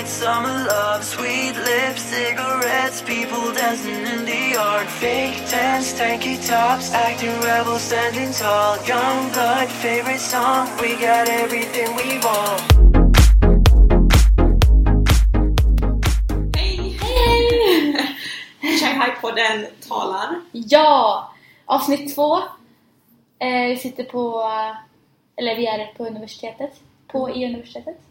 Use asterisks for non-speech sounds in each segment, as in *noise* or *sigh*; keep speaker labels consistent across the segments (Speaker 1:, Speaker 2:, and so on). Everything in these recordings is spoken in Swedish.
Speaker 1: night, summer love, sweet lips, cigarettes, people dancing in the yard. Fake tents, tanky tops, acting rebel, standing tall. Young blood, favorite song, we got everything we want.
Speaker 2: Hej! Hej! Shanghai-podden talar.
Speaker 3: Ja! Avsnitt två. Eh, vi sitter på, eller vi är på universitetet. På i universitetet.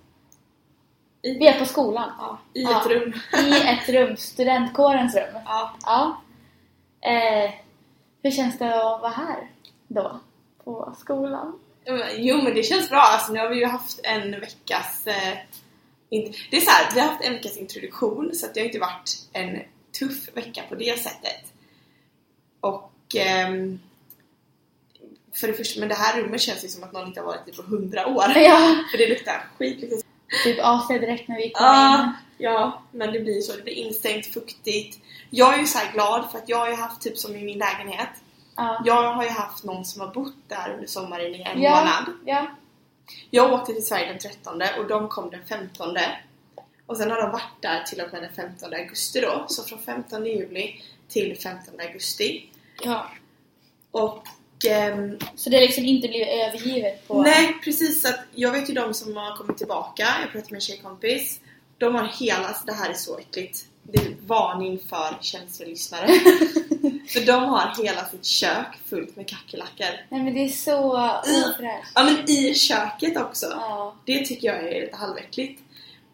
Speaker 2: I,
Speaker 3: Vi är på skolan.
Speaker 2: ja, i
Speaker 3: Ja.
Speaker 2: ett rum.
Speaker 3: I ett rum, studentkårens rum.
Speaker 2: Ja.
Speaker 3: Ja. Eh, hur känns det att vara här då? På skolan?
Speaker 2: Jo men det känns bra, alltså, nu har vi ju haft en veckas... Eh, det är så här, vi har haft en veckas introduktion så att det har inte varit en tuff vecka på det sättet. Och... ehm, för det första, men det här rummet känns ju som att någon inte har varit i på hundra år.
Speaker 3: Ja.
Speaker 2: För det luktar skit. Liksom.
Speaker 3: Typ AC direkt när vi kom
Speaker 2: Ja,
Speaker 3: in.
Speaker 2: ja, men det blir så. Det blir instängt, fuktigt. Jag är ju så här glad för att jag har ju haft typ som i min lägenhet.
Speaker 3: Ja.
Speaker 2: Jag har ju haft någon som har bott där under sommaren i en
Speaker 3: ja.
Speaker 2: månad.
Speaker 3: Ja.
Speaker 2: Jag åkte till Sverige den 13 och de kom den 15. Och sen har de varit där till och med den 15 augusti då. Så från 15 juli till 15 augusti.
Speaker 3: ja.
Speaker 2: Och ehm,
Speaker 3: Så det har liksom inte blivit övergivet på...
Speaker 2: Nej, precis. Att jag vet ju de som har kommit tillbaka. Jag pratade med en tjejkompis. De har hela, alltså det här är så äckligt. Det är varning för känslolyssnare. *laughs* för de har hela sitt kök fullt med kackerlackor.
Speaker 3: Nej men det är så ofräscht.
Speaker 2: Ja men i köket också.
Speaker 3: Ja.
Speaker 2: Det tycker jag är lite halväckligt.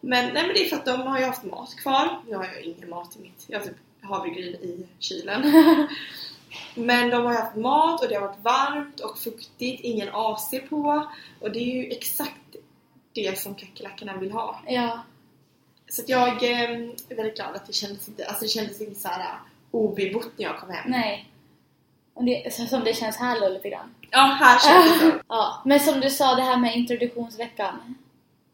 Speaker 2: Men, nej, men det är för att de har ju haft mat kvar. Nu har jag ingen mat i mitt. Jag har typ havregryn i kylen. *laughs* Men de har haft mat och det har varit varmt och fuktigt, ingen AC på. Och det är ju exakt det som kackerlackorna vill ha.
Speaker 3: Ja.
Speaker 2: Så jag eh, är väldigt glad att det kändes inte, alltså det kändes inte såhär uh, obebott när jag kom hem.
Speaker 3: Nej. Och det, så- som det känns här då lite grann.
Speaker 2: Ja, här kändes det så. *laughs*
Speaker 3: Ja, men som du sa det här med introduktionsveckan.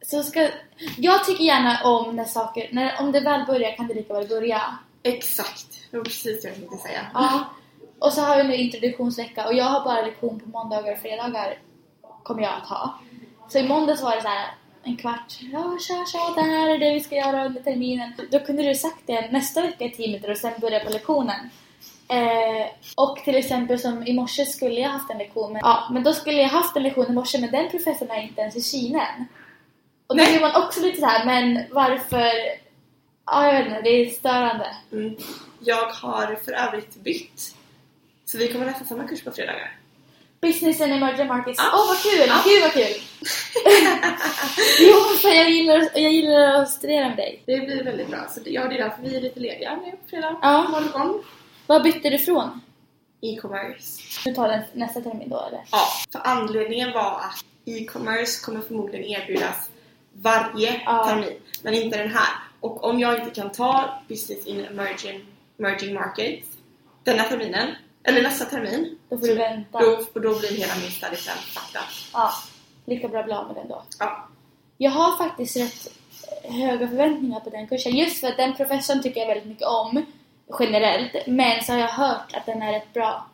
Speaker 3: Så ska, jag tycker gärna om när saker, när, om det väl börjar kan det lika väl börja.
Speaker 2: Exakt, det var precis det jag tänkte säga.
Speaker 3: Ja. Och så har vi nu introduktionsvecka och jag har bara lektion på måndagar och fredagar. Kommer jag att ha. Så i måndags var det så här en kvart. Ja, tja, tja, det här är det vi ska göra under terminen. Då kunde du sagt det nästa vecka i tio minuter och sen börja på lektionen. Eh, och till exempel som i morse skulle jag haft en lektion. Men, ja, men då skulle jag haft en lektion i morse men den professorn är inte ens i Kina än. Och då blir man också lite så här, men varför? Ja, jag vet inte, det är störande.
Speaker 2: Mm. Jag har för övrigt bytt. Så vi kommer läsa samma kurs på fredagar.
Speaker 3: Business and emerging markets. Åh,
Speaker 2: Ja.
Speaker 3: vad kul!
Speaker 2: Ja.
Speaker 3: Gud, vad kul! *laughs* jo, för jag gillar, jag gillar att studera med dig.
Speaker 2: Det blir väldigt bra. Så det- ja, det är därför vi är lite lediga nu på fredag
Speaker 3: Ja.
Speaker 2: morgon.
Speaker 3: Vad bytte du från?
Speaker 2: E-commerce.
Speaker 3: Du tar den nästa termin då, eller?
Speaker 2: Ja, för anledningen var att e-commerce kommer förmodligen erbjudas varje
Speaker 3: Ja.
Speaker 2: termin, men inte den här. Och om jag inte kan ta Business in emerging, emerging markets denna terminen, eller nästa termin,
Speaker 3: Då får du vänta.
Speaker 2: då, och då blir hela min study plan fucked.
Speaker 3: Ja, lika bra bli med den då.
Speaker 2: Ja.
Speaker 3: Jag har faktiskt rätt höga förväntningar på den kursen. Just för att den professorn tycker jag väldigt mycket om generellt. Men så har jag hört att den är rätt bra.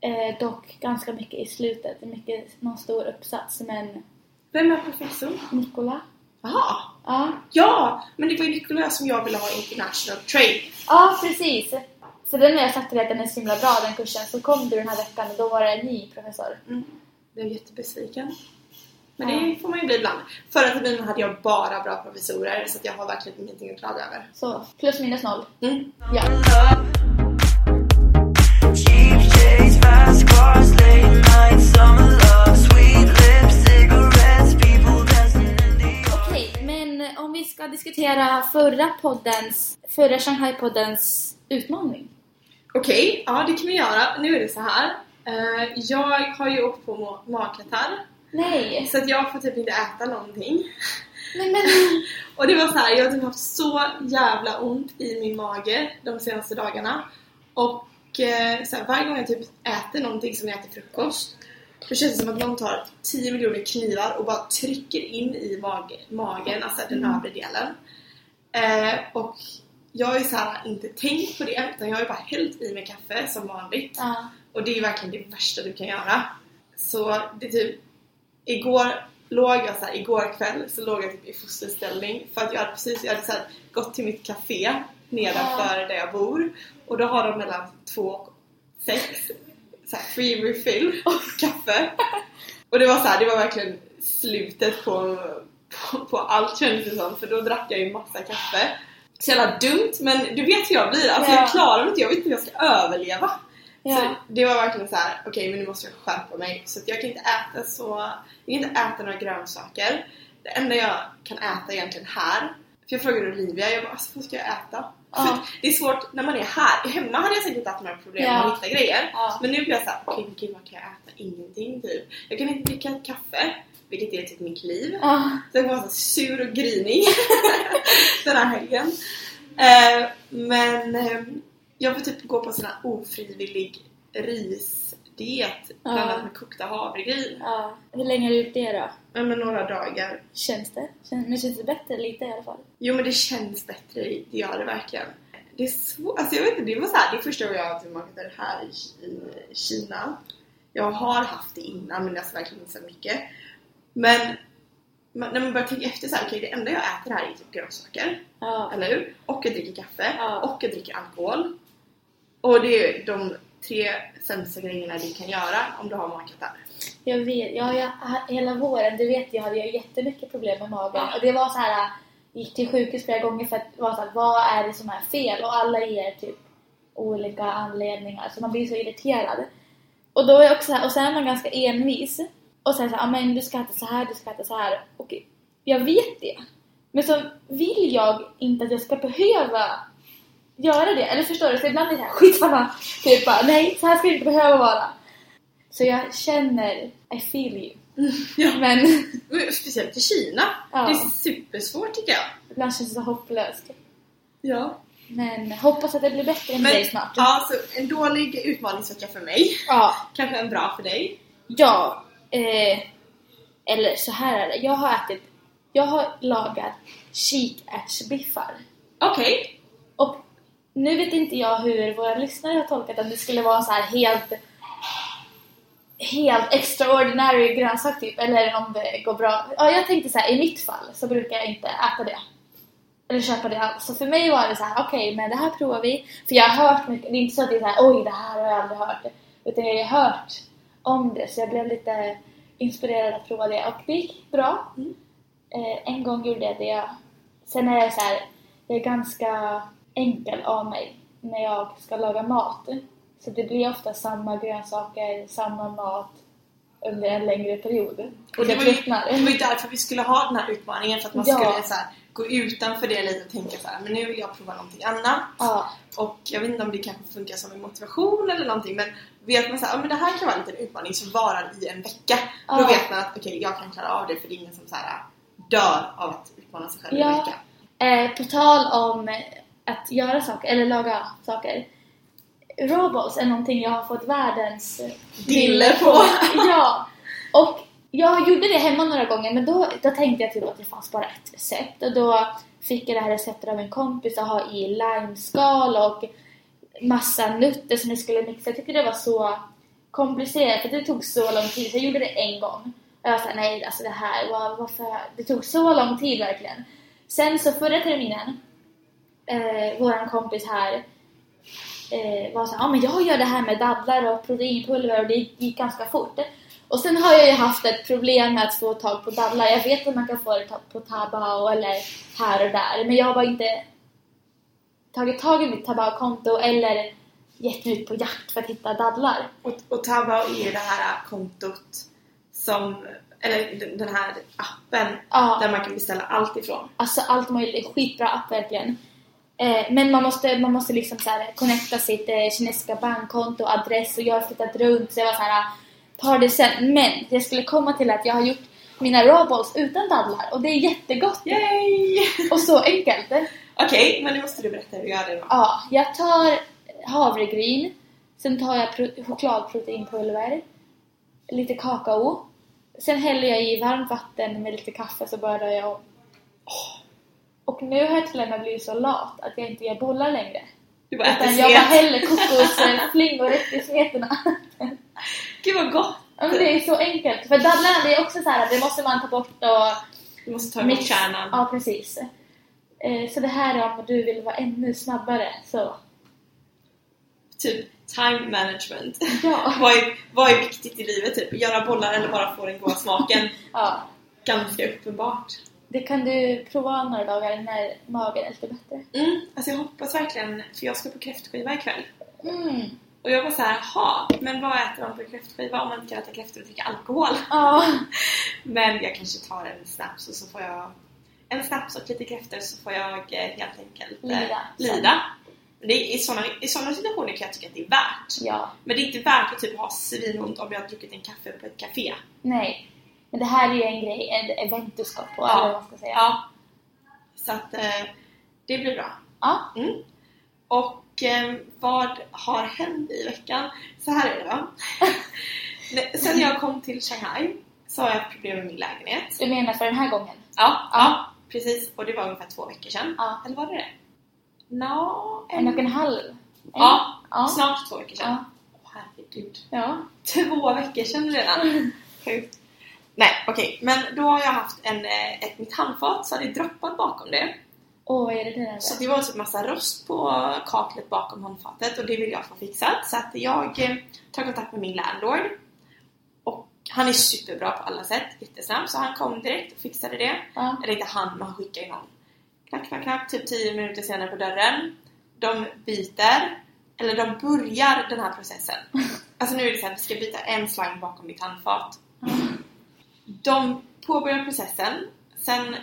Speaker 3: Eh, dock ganska mycket i slutet. Mycket, någon stor uppsats. Men
Speaker 2: Vem är professor?
Speaker 3: Nikola?
Speaker 2: Jaha!
Speaker 3: Ja.
Speaker 2: Ja! Men det var ju Nicolas som jag ville ha international trade.
Speaker 3: Ja, precis. Så den har jag sagt till dig att den är så himla bra den kursen. Så kom du den här veckan och då var det en ny professor.
Speaker 2: Mm. Jag är jättebesviken. Men
Speaker 3: Ja.
Speaker 2: det får man ju bli ibland. Förra terminen hade jag bara bra professorer så att jag har verkligen ingenting att klaga över.
Speaker 3: Så plus minus noll.
Speaker 2: Mm.
Speaker 3: Ja. Okej, men om vi ska diskutera förra poddens, förra Shanghai-poddens utmaning.
Speaker 2: Okej, ja det kan vi göra. Nu är det så här. Eh, jag har ju åkt på ma- magkatarr
Speaker 3: Nej!
Speaker 2: så att jag får typ inte äta någonting.
Speaker 3: Nej men... *laughs*
Speaker 2: Och det var så här, jag har typ haft så jävla ont i min mage de senaste dagarna. Och eh, så här, varje gång jag typ äter någonting som jag äter frukost då känns det som att någon tar 10 miljoner knivar och bara trycker in i mag- magen, alltså den övre delen. Eh, och jag har ju så här inte tänkt på det utan jag har ju bara hällt i mig kaffe som vanligt.
Speaker 3: Ja.
Speaker 2: Och det är ju verkligen det värsta du kan göra. Så det typ Igår låg jag så här, igår kväll så låg jag typ i fosterställning för att jag hade precis jag hade så här, gått till mitt café nedanför där jag bor och då har de mellan två och sex så här, free refill kaffe. *laughs* Och det var så här, det var verkligen slutet på, på, på allt kändes det som för då drack jag ju massa kaffe. Så jävla dumt men du vet hur jag blir, alltså
Speaker 3: Ja.
Speaker 2: jag klarar mig inte, jag vet inte hur jag ska överleva. Så
Speaker 3: Ja.
Speaker 2: det var verkligen så här: okej men nu måste jag skärpa mig. Så jag kan inte äta så, jag kan inte äta några grönsaker. Det enda jag kan äta egentligen här, för jag frågade Olivia, jag bara alltså, vad ska jag äta?
Speaker 3: Ja.
Speaker 2: För det är svårt när man är här, hemma hade jag säkert haft några problem
Speaker 3: Ja.
Speaker 2: att hitta grejer. Men nu blir jag såhär, okej gud vad kan jag äta? Ingenting typ. Jag kan inte dricka kaffe, vilket är typ mitt liv.
Speaker 3: Ja.
Speaker 2: Så jag var så sur och grinig *laughs* den här helgen. Eh, men eh, jag får typ gå på sån här ofrivillig risdiet bland
Speaker 3: Ja.
Speaker 2: annat med kokta havregryn.
Speaker 3: ja. Hur länge har du gjort det då?
Speaker 2: Ja, men några dagar.
Speaker 3: Känns det? Kän- Men känns det bättre lite i alla fall?
Speaker 2: Jo men det känns bättre, det gör det verkligen. Det är svårt, alltså jag vet inte, det var så här, det är första gången jag har tillbaka det här i, i Kina. Jag har haft det innan men alltså verkligen inte så mycket. Men man- när man börjar tänka efter så här, okej det enda jag äter här är typ grönsaker.
Speaker 3: Ja.
Speaker 2: Eller hur? Och jag dricker kaffe.
Speaker 3: Ja.
Speaker 2: Och jag dricker alkohol. Och det är de tre sämsta grejerna du kan göra om du har magkatarr.
Speaker 3: Jag vet, ja, jag, hela våren, du vet jag hade jag jättemycket problem med magen.
Speaker 2: Ja.
Speaker 3: Och det var så här, gick till sjukhus flera gånger för att vara så här, vad är det som är fel? Och alla ger typ olika anledningar, så man blir så irriterad. Och då är jag också så här, och sen är man ganska envis. Och sen så här, "Ja, men du ska äta så här, du ska äta så här. Och jag vet det. Men så vill jag inte att jag ska behöva göra det. Eller förstår du? Så ibland är det här skitsamma. Typ bara, nej, så här ska det inte behöva vara. Så jag känner, I feel you. *laughs*
Speaker 2: Ja.
Speaker 3: Men
Speaker 2: Speciellt i Kina.
Speaker 3: Ja.
Speaker 2: Det är supersvårt tycker jag.
Speaker 3: ibland känns det så hopplöst.
Speaker 2: Ja.
Speaker 3: Men hoppas att det blir bättre med
Speaker 2: Men
Speaker 3: dig snart.
Speaker 2: ja, så en dålig utmaningsvecka för mig.
Speaker 3: Ja.
Speaker 2: Kanske en bra för dig.
Speaker 3: Ja. Eh, eller så här är det. Jag har ätit, jag har lagat kikärtsbiffar.
Speaker 2: Okej.
Speaker 3: Och nu vet inte jag hur våra lyssnare har tolkat att det skulle vara så här helt helt extraordinary grönsak typ, eller om det går bra. Ja, jag tänkte så här, i mitt fall så brukar jag inte äta det. Eller köpa det alls. Så för mig var det så här, okej, men det här provar vi. För jag har hört mycket, det är inte så att det är så här, oj, det här har jag aldrig hört. Utan jag har hört om det, så jag blev lite inspirerad att prova det. Och det gick bra.
Speaker 2: Mm.
Speaker 3: Eh, en gång gjorde jag det. Sen är jag så här, jag är ganska enkel av mig när jag ska laga mat. Så det blir ofta samma grönsaker, samma mat under en längre period.
Speaker 2: Och det var, ju, det var ju därför vi skulle ha den här utmaningen för att man
Speaker 3: Ja.
Speaker 2: skulle så här, gå utanför det lite och tänka så här, men nu vill jag prova någonting annat.
Speaker 3: Ja,
Speaker 2: Och jag vet inte om det kanske funkar som en motivation eller någonting men vet man så här, ja, men det här kan vara en liten utmaning som varar i en vecka. Då
Speaker 3: Ja.
Speaker 2: vet man att okej, jag kan klara av det för det är ingen som så här, dör av att utmana sig själv i en
Speaker 3: Ja.
Speaker 2: vecka.
Speaker 3: Eh, på tal om att göra saker, eller laga saker. Rawballs är någonting jag har fått världens
Speaker 2: Dille på. *laughs*
Speaker 3: ja! Och jag gjorde det hemma några gånger men då, då tänkte jag typ att det fanns bara ett recept. Och då fick jag det här receptet av en kompis att ha i limeskal och massa nötter som jag skulle mixa. Jag tyckte det var så komplicerat för det tog så lång tid. Så jag gjorde det en gång. Och jag sa nej alltså det här, wow, varför? Det tog så lång tid verkligen. Sen så förra terminen, eh, våran kompis här eh, var såhär, ja men jag gör det här med dadlar och proteinpulver och det gick ganska fort. Och sen har jag ju haft ett problem med att få tag på dadlar. Jag vet att man kan få det på tabao eller här och där, men jag har bara inte tagit tag i mitt Taobao-konto eller gett mig ut på jakt för att hitta dadlar.
Speaker 2: Och, och Taobao är ju det här kontot som, eller den- här appen
Speaker 3: Ja.
Speaker 2: där man kan beställa allt ifrån.
Speaker 3: Alltså allt möjligt, skitbra app verkligen. Eh, men man måste, man måste liksom så här connecta sitt eh, kinesiska bankkonto, adress och jag har flyttat runt så jag var så här tar det sen. Men jag skulle komma till att jag har gjort mina rawballs utan dadlar och det är jättegott
Speaker 2: Yay!
Speaker 3: och så enkelt.
Speaker 2: Okej, men nu måste du berätta hur du gör det då.
Speaker 3: Ja, jag tar havregryn, sen tar jag pro- chokladproteinpulver, lite kakao, sen häller jag i varmt vatten med lite kaffe så börjar jag om. Och nu har jag till och med blivit så lat att jag inte gör bollar längre.
Speaker 2: Du bara äter
Speaker 3: Utan jag bara häller *laughs* kokosflingor rätt i smetorna.
Speaker 2: Gud vad gott!
Speaker 3: Ja, men det är så enkelt. För dadlarna det är också så här, det måste man ta bort och
Speaker 2: Du måste ta bort kärnan.
Speaker 3: Ja, precis. Eh, Så det här är om du vill vara ännu snabbare. Så
Speaker 2: Typ time management.
Speaker 3: ja. *laughs*
Speaker 2: vad, är, vad är viktigt i livet? Typ göra bollar eller bara få den goda smaken? *laughs*
Speaker 3: ja.
Speaker 2: Ganska uppenbart.
Speaker 3: Det kan du prova några dagar när magen är lite bättre.
Speaker 2: Mm, alltså jag hoppas verkligen, för jag ska på kräftskiva ikväll.
Speaker 3: Mm.
Speaker 2: Och jag var så här, ha, men vad äter man på kräftskiva om man inte kan äta kräftor och dricka alkohol?
Speaker 3: Ja. *laughs*
Speaker 2: Men jag kanske tar en snaps och så får jag en snaps och lite kräftor så får jag eh, helt enkelt eh,
Speaker 3: Lida.
Speaker 2: lida. Det är, I sådana i situationer kan jag tycka att det är värt.
Speaker 3: ja.
Speaker 2: Men det är inte värt att typ ha svinont om jag har druckit en kaffe på ett café.
Speaker 3: Nej. Men det här är ju en grej, ett event du ska på,
Speaker 2: Ja.
Speaker 3: eller vad man ska säga.
Speaker 2: Ja. Så att eh, det blir bra.
Speaker 3: Ja.
Speaker 2: Mm. Och vad har hänt i veckan? Så här är det. *laughs* Nej, Sen jag kom till Shanghai så har jag haft problem med min lägenhet.
Speaker 3: Du menar för den här gången?
Speaker 2: Ja,
Speaker 3: Ja.
Speaker 2: Precis. Och det var ungefär två veckor sedan.
Speaker 3: Ja.
Speaker 2: Eller var det det? Nå,
Speaker 3: En och en halv? En?
Speaker 2: Ja,
Speaker 3: Ja.
Speaker 2: snart två veckor sedan.
Speaker 3: Ja.
Speaker 2: Herregud.
Speaker 3: Ja.
Speaker 2: Två veckor sedan redan. *laughs* Sjukt. Nej, okej. Men då har jag haft en, eh, ett mitt handfat så har det droppat bakom det.
Speaker 3: Åh, vad är det där?
Speaker 2: Så det var typ massa rost på kaklet bakom handfatet och det vill jag få fixat. Så att jag eh, tar kontakt med min landlord. Han är superbra på alla sätt, jättesnabb. Så han kom direkt och fixade det.
Speaker 3: Ja.
Speaker 2: Eller inte han, men han skickade någon. Knack, knack, knack, typ 10 minuter senare på dörren. De byter, eller de börjar den här processen. *laughs* Alltså nu är det så här, vi ska byta en slang bakom mitt handfat. De påbörjar processen, sen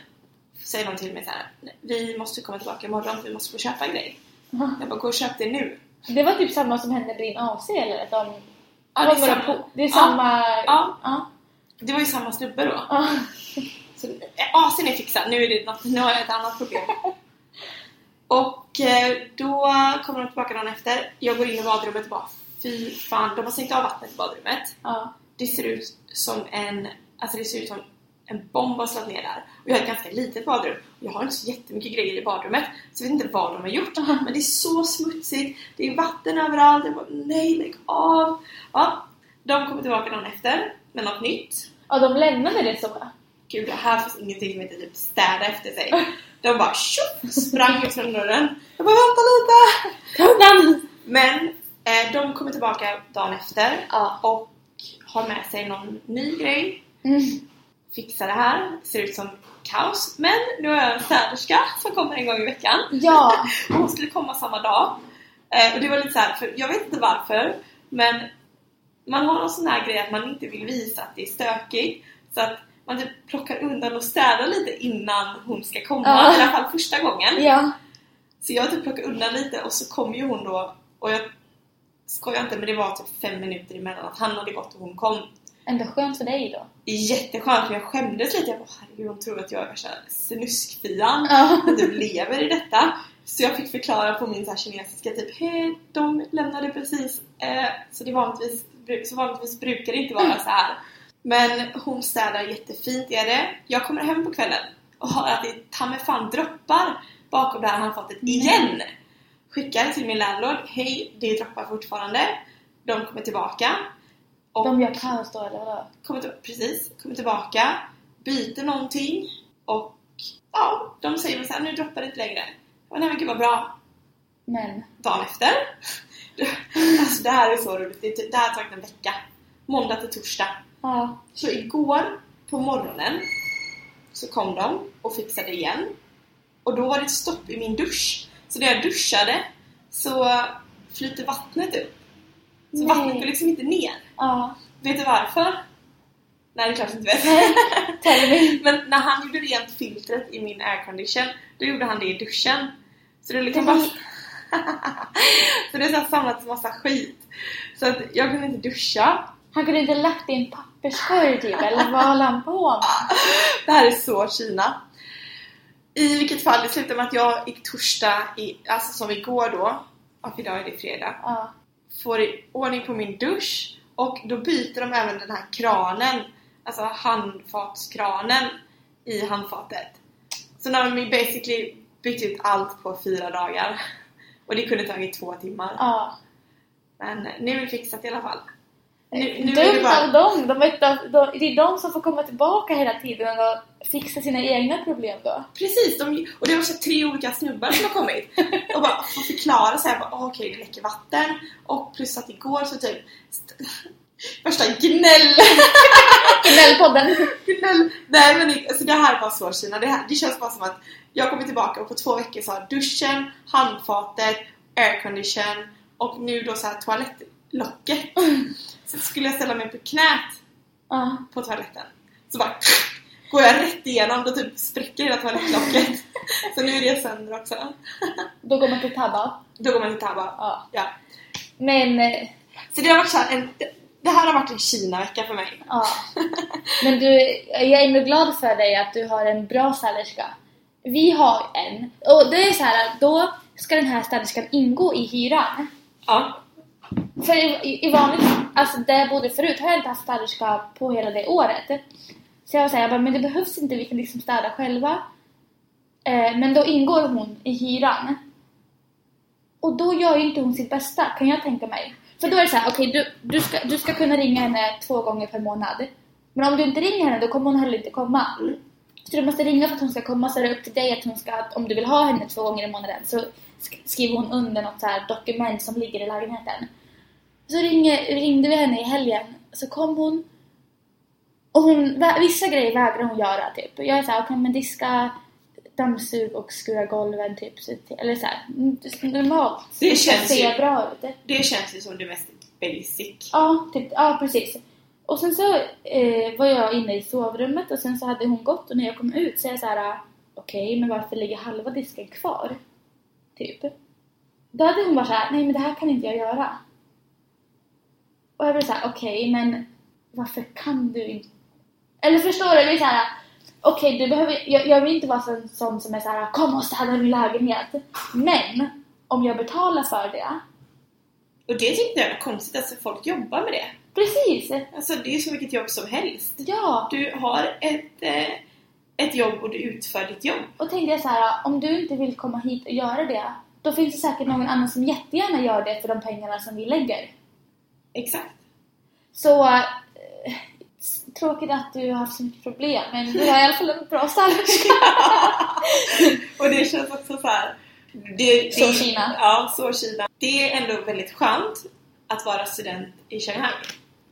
Speaker 2: säger de till mig så här: vi måste komma tillbaka imorgon vi måste få köpa en grej. Jag bara, gå och köp det nu.
Speaker 3: Det var typ samma som hände med din AC eller? Att de
Speaker 2: Ja, det är samma.
Speaker 3: på- det är samma...
Speaker 2: Ja.
Speaker 3: Ja.
Speaker 2: Det var ju samma snubbe då.
Speaker 3: Ja. *laughs*
Speaker 2: Så, eh, är fixad, nu, är det något, nu har jag ett annat problem. Och eh, då kommer de tillbaka dagen efter. Jag går in i badrummet och bara fy fan, de har stängt av vattnet i badrummet.
Speaker 3: Ja.
Speaker 2: Det ser ut som en, alltså det ser ut som en bomb har slagit ner där. Och jag har ett ganska litet badrum. Och jag har inte så jättemycket grejer i badrummet. Så jag vet inte vad de har gjort. *laughs* Men det är så smutsigt. Det är vatten överallt. Jag bara, nej lägg av. Ja, de kommer tillbaka dagen efter med något nytt.
Speaker 3: ja, de lämnade det så.
Speaker 2: Gud, det här finns ingenting som heter typ städa efter sig. De bara tjoff, sprang ut från dörren. Jag bara vänta lite! Men eh, de kommer tillbaka dagen efter
Speaker 3: Ja.
Speaker 2: och har med sig någon ny grej.
Speaker 3: Mm.
Speaker 2: Fixar det här. Ser ut som kaos. Men nu har jag en städerska som kommer en gång i veckan.
Speaker 3: Ja.
Speaker 2: Och *laughs* hon skulle komma samma dag. Eh, och det var lite så här, för jag vet inte varför, men man har någon sån här grej att man inte vill visa att det är stökigt. Så att man typ plockar undan och städar lite innan hon ska komma,
Speaker 3: Ja.
Speaker 2: i alla fall första gången.
Speaker 3: Ja.
Speaker 2: Så jag typ plockar undan lite och så kommer ju hon då och jag skojar inte men det var typ fem minuter emellan att han hade gått och hon kom.
Speaker 3: Ändå skönt för dig då.
Speaker 2: Jätteskönt för jag skämdes lite. Jag bara herregud hon tror att jag är värsta snuskfian.
Speaker 3: Ja.
Speaker 2: att du lever i detta. Så jag fick förklara på min så här kinesiska typ hej, de lämnade precis. Eh, så det vanligtvis, så vanligtvis brukar det inte vara så här. Men hon städar jättefint är det. Jag kommer hem på kvällen och har att det ta mig fan droppar bakom det här handfatet igen. Skickar till min landlord, hej det droppar fortfarande. De kommer tillbaka. Och
Speaker 3: De gör kaos då eller vadå?
Speaker 2: kommer till, precis, kommer tillbaka, byter någonting och ja, de säger väl såhär, nu droppar det inte längre. Bara, nej men gud vad bra.
Speaker 3: Men.
Speaker 2: Dagen efter. *laughs* alltså det här är så roligt, det, typ- det här har tagit en vecka. Måndag till torsdag.
Speaker 3: Ja.
Speaker 2: Så igår på morgonen så kom de och fixade igen. Och då var det ett stopp i min dusch. Så när jag duschade så flyter vattnet upp. Så vattnet går liksom inte ner.
Speaker 3: Ja.
Speaker 2: Vet du varför? Nej, det är klart du inte vet. *laughs* Men när han gjorde rent filtret i min aircondition, då gjorde han det i duschen. Så det liksom bara... *laughs* så det har samlats massa skit. Så att jag kunde inte duscha.
Speaker 3: Han kunde inte lagt det i en papperskorg typ, eller vad höll han på med?
Speaker 2: Det här är så Kina. I vilket fall, det slutade med att jag gick torsdag, i, alltså som igår då, och idag är det fredag,
Speaker 3: Ja.
Speaker 2: Får i ordning på min dusch och då byter de även den här kranen, alltså handfatskranen i handfatet. Så nu har de basically bytt ut allt på fyra dagar. Och det kunde tagit två timmar.
Speaker 3: Ja.
Speaker 2: Men nu är det fixat i alla fall. Nu, nu är
Speaker 3: Dumt
Speaker 2: bara...
Speaker 3: av dem! De vet, de, de, det är de som får komma tillbaka hela tiden och fixa sina egna problem då.
Speaker 2: Precis, de, och det var så här tre olika snubbar som har kommit och bara får förklara så här, bara, "Ah, okej det läcker vatten och plus att igår så typ st- värsta gnäll *laughs*
Speaker 3: Gnällpodden!
Speaker 2: gnäll nej men det- alltså det här var så Kina, det, här, det känns bara som att jag kommer tillbaka och på två veckor så har duschen, handfatet, aircondition och nu då så här toalettlocket *laughs* så skulle jag ställa mig på knät på toaletten så bara *laughs* går jag rätt igenom då typ spräcker hela toalettlocket *laughs* så nu är det sönder också
Speaker 3: Då går man till Tabba.
Speaker 2: Då går man till Taba.
Speaker 3: Ja.
Speaker 2: Ja.
Speaker 3: Men, eh,
Speaker 2: Så det har varit så här en, det här har varit en Kina-vecka för mig.
Speaker 3: ja. Men du, jag är ändå glad för dig att du har en bra städerska. Vi har en. Och det är så här, då ska den här städerskan ingå i hyran.
Speaker 2: Ja.
Speaker 3: För i, i- i vanligt, alltså där jag bodde förut har jag inte haft städerska på hela det året. Så jag var såhär, jag bara, men det behövs inte, vi kan liksom städa själva. Eh, men då ingår hon i hyran. Och då gör ju inte hon sitt bästa, kan jag tänka mig. För då är det så här, okej du, du, ska, du ska kunna ringa henne två gånger per månad. Men om du inte ringer henne då kommer hon heller inte komma. Så du måste ringa för att hon ska komma så är det upp till dig att hon ska, om du vill ha henne två gånger i månaden så sk- skriver hon under något så dokument som ligger i lägenheten. Så ringe, ringde vi henne i helgen, så kom hon och hon, vissa grejer vägrar hon göra typ. Jag är såhär, okej men diska, dammsug och skura golven typ. Så, eller såhär, mm, normalt.
Speaker 2: Det känns
Speaker 3: se
Speaker 2: ju-
Speaker 3: bra ut.
Speaker 2: Det känns ju som det mest basic.
Speaker 3: Ja, typ, ja precis. Och sen så eh, var jag inne i sovrummet och sen så hade hon gått och när jag kom ut så är jag så här: okej men varför ligger halva disken kvar? Typ. Då hade hon bara såhär, nej men det här kan inte jag göra. Och jag blev såhär, okej men varför kan du inte? Eller förstår du? Det är såhär, okej du behöver, jag, jag vill inte vara sån, sån som är såhär, kom och städa min lägenhet. Men om jag betalar för det,
Speaker 2: Och det tyckte jag var konstigt, alltså folk jobbar med det
Speaker 3: precis!
Speaker 2: Alltså det är som vilket jobb som helst.
Speaker 3: Ja!
Speaker 2: Du har ett, eh, ett jobb och du utför ditt jobb.
Speaker 3: Och tänkte jag så här, om du inte vill komma hit och göra det, då finns det säkert någon annan som jättegärna gör det för de pengarna som vi lägger.
Speaker 2: Exakt.
Speaker 3: Så eh, tråkigt att du har haft så mycket problem, men du har i alla fall en bra städerska. *laughs*
Speaker 2: och det känns också så här. Det, det,
Speaker 3: Så Kina.
Speaker 2: Ja, så Kina. Det är ändå väldigt skönt att vara student i Shanghai.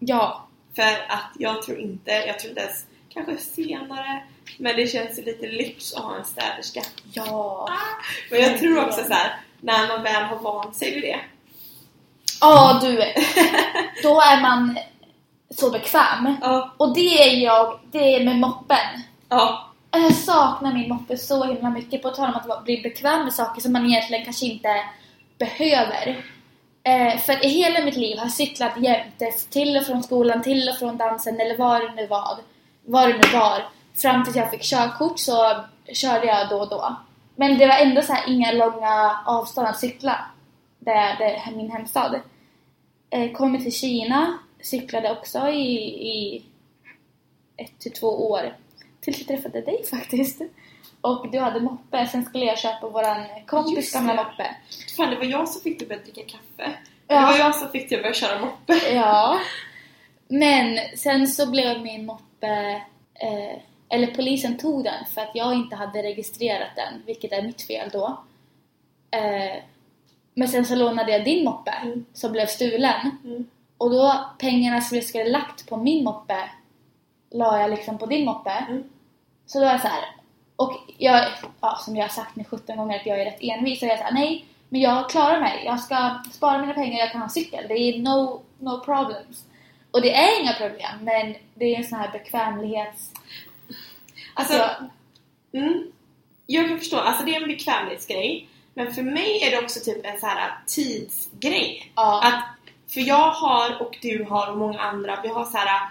Speaker 3: Ja.
Speaker 2: För att jag tror inte, jag tror inte ens kanske senare, men det känns ju lite lyx att ha en städerska.
Speaker 3: Ja.
Speaker 2: Men jag tror också så här, när man väl har vant sig vid det.
Speaker 3: Ja, du. Då är man så bekväm.
Speaker 2: Ja.
Speaker 3: Och det är jag, det är med moppen.
Speaker 2: Ja.
Speaker 3: Jag saknar min moppe så himla mycket på tal om att bli bekväm med saker som man egentligen kanske inte behöver. Eh, för i hela mitt liv har jag cyklat jämt eh, till och från skolan, till och från dansen eller vad det nu var. Vad det nu var. Fram tills jag fick körkort så körde jag då och då. Men det var ändå så här inga långa avstånd att cykla. Där, det är min hemstad. Eh, kom till Kina, cyklade också i, i ett till två år. Tills jag träffade dig faktiskt. Och du hade moppe, sen skulle jag köpa våran kompis gamla moppe.
Speaker 2: Fan, det var jag som fick dig börja dricka kaffe.
Speaker 3: Ja.
Speaker 2: Det var jag som fick dig börja köra moppe.
Speaker 3: Ja. Men sen så blev min moppe... Eh, eller polisen tog den för att jag inte hade registrerat den, vilket är mitt fel då. Eh, men sen så lånade jag din moppe
Speaker 2: Mm.
Speaker 3: som blev stulen.
Speaker 2: Mm.
Speaker 3: Och då pengarna som jag skulle lagt på min moppe la jag liksom på din moppe.
Speaker 2: Mm.
Speaker 3: Så då är jag så här. Och jag, ja, som jag har sagt nu 17 gånger att jag är rätt envis, så jag här, nej, men jag klarar mig. Jag ska spara mina pengar, jag kan ha cykel. Det är no, no problems. Och det är inga problem, men det är en sån här bekvämlighets...
Speaker 2: Alltså,
Speaker 3: Alltså,
Speaker 2: mm, jag kan förstå. Alltså det är en bekvämlighetsgrej. Men för mig är det också typ en så här tidsgrej.
Speaker 3: ja.
Speaker 2: Att, för jag har och du har och många andra, vi har så här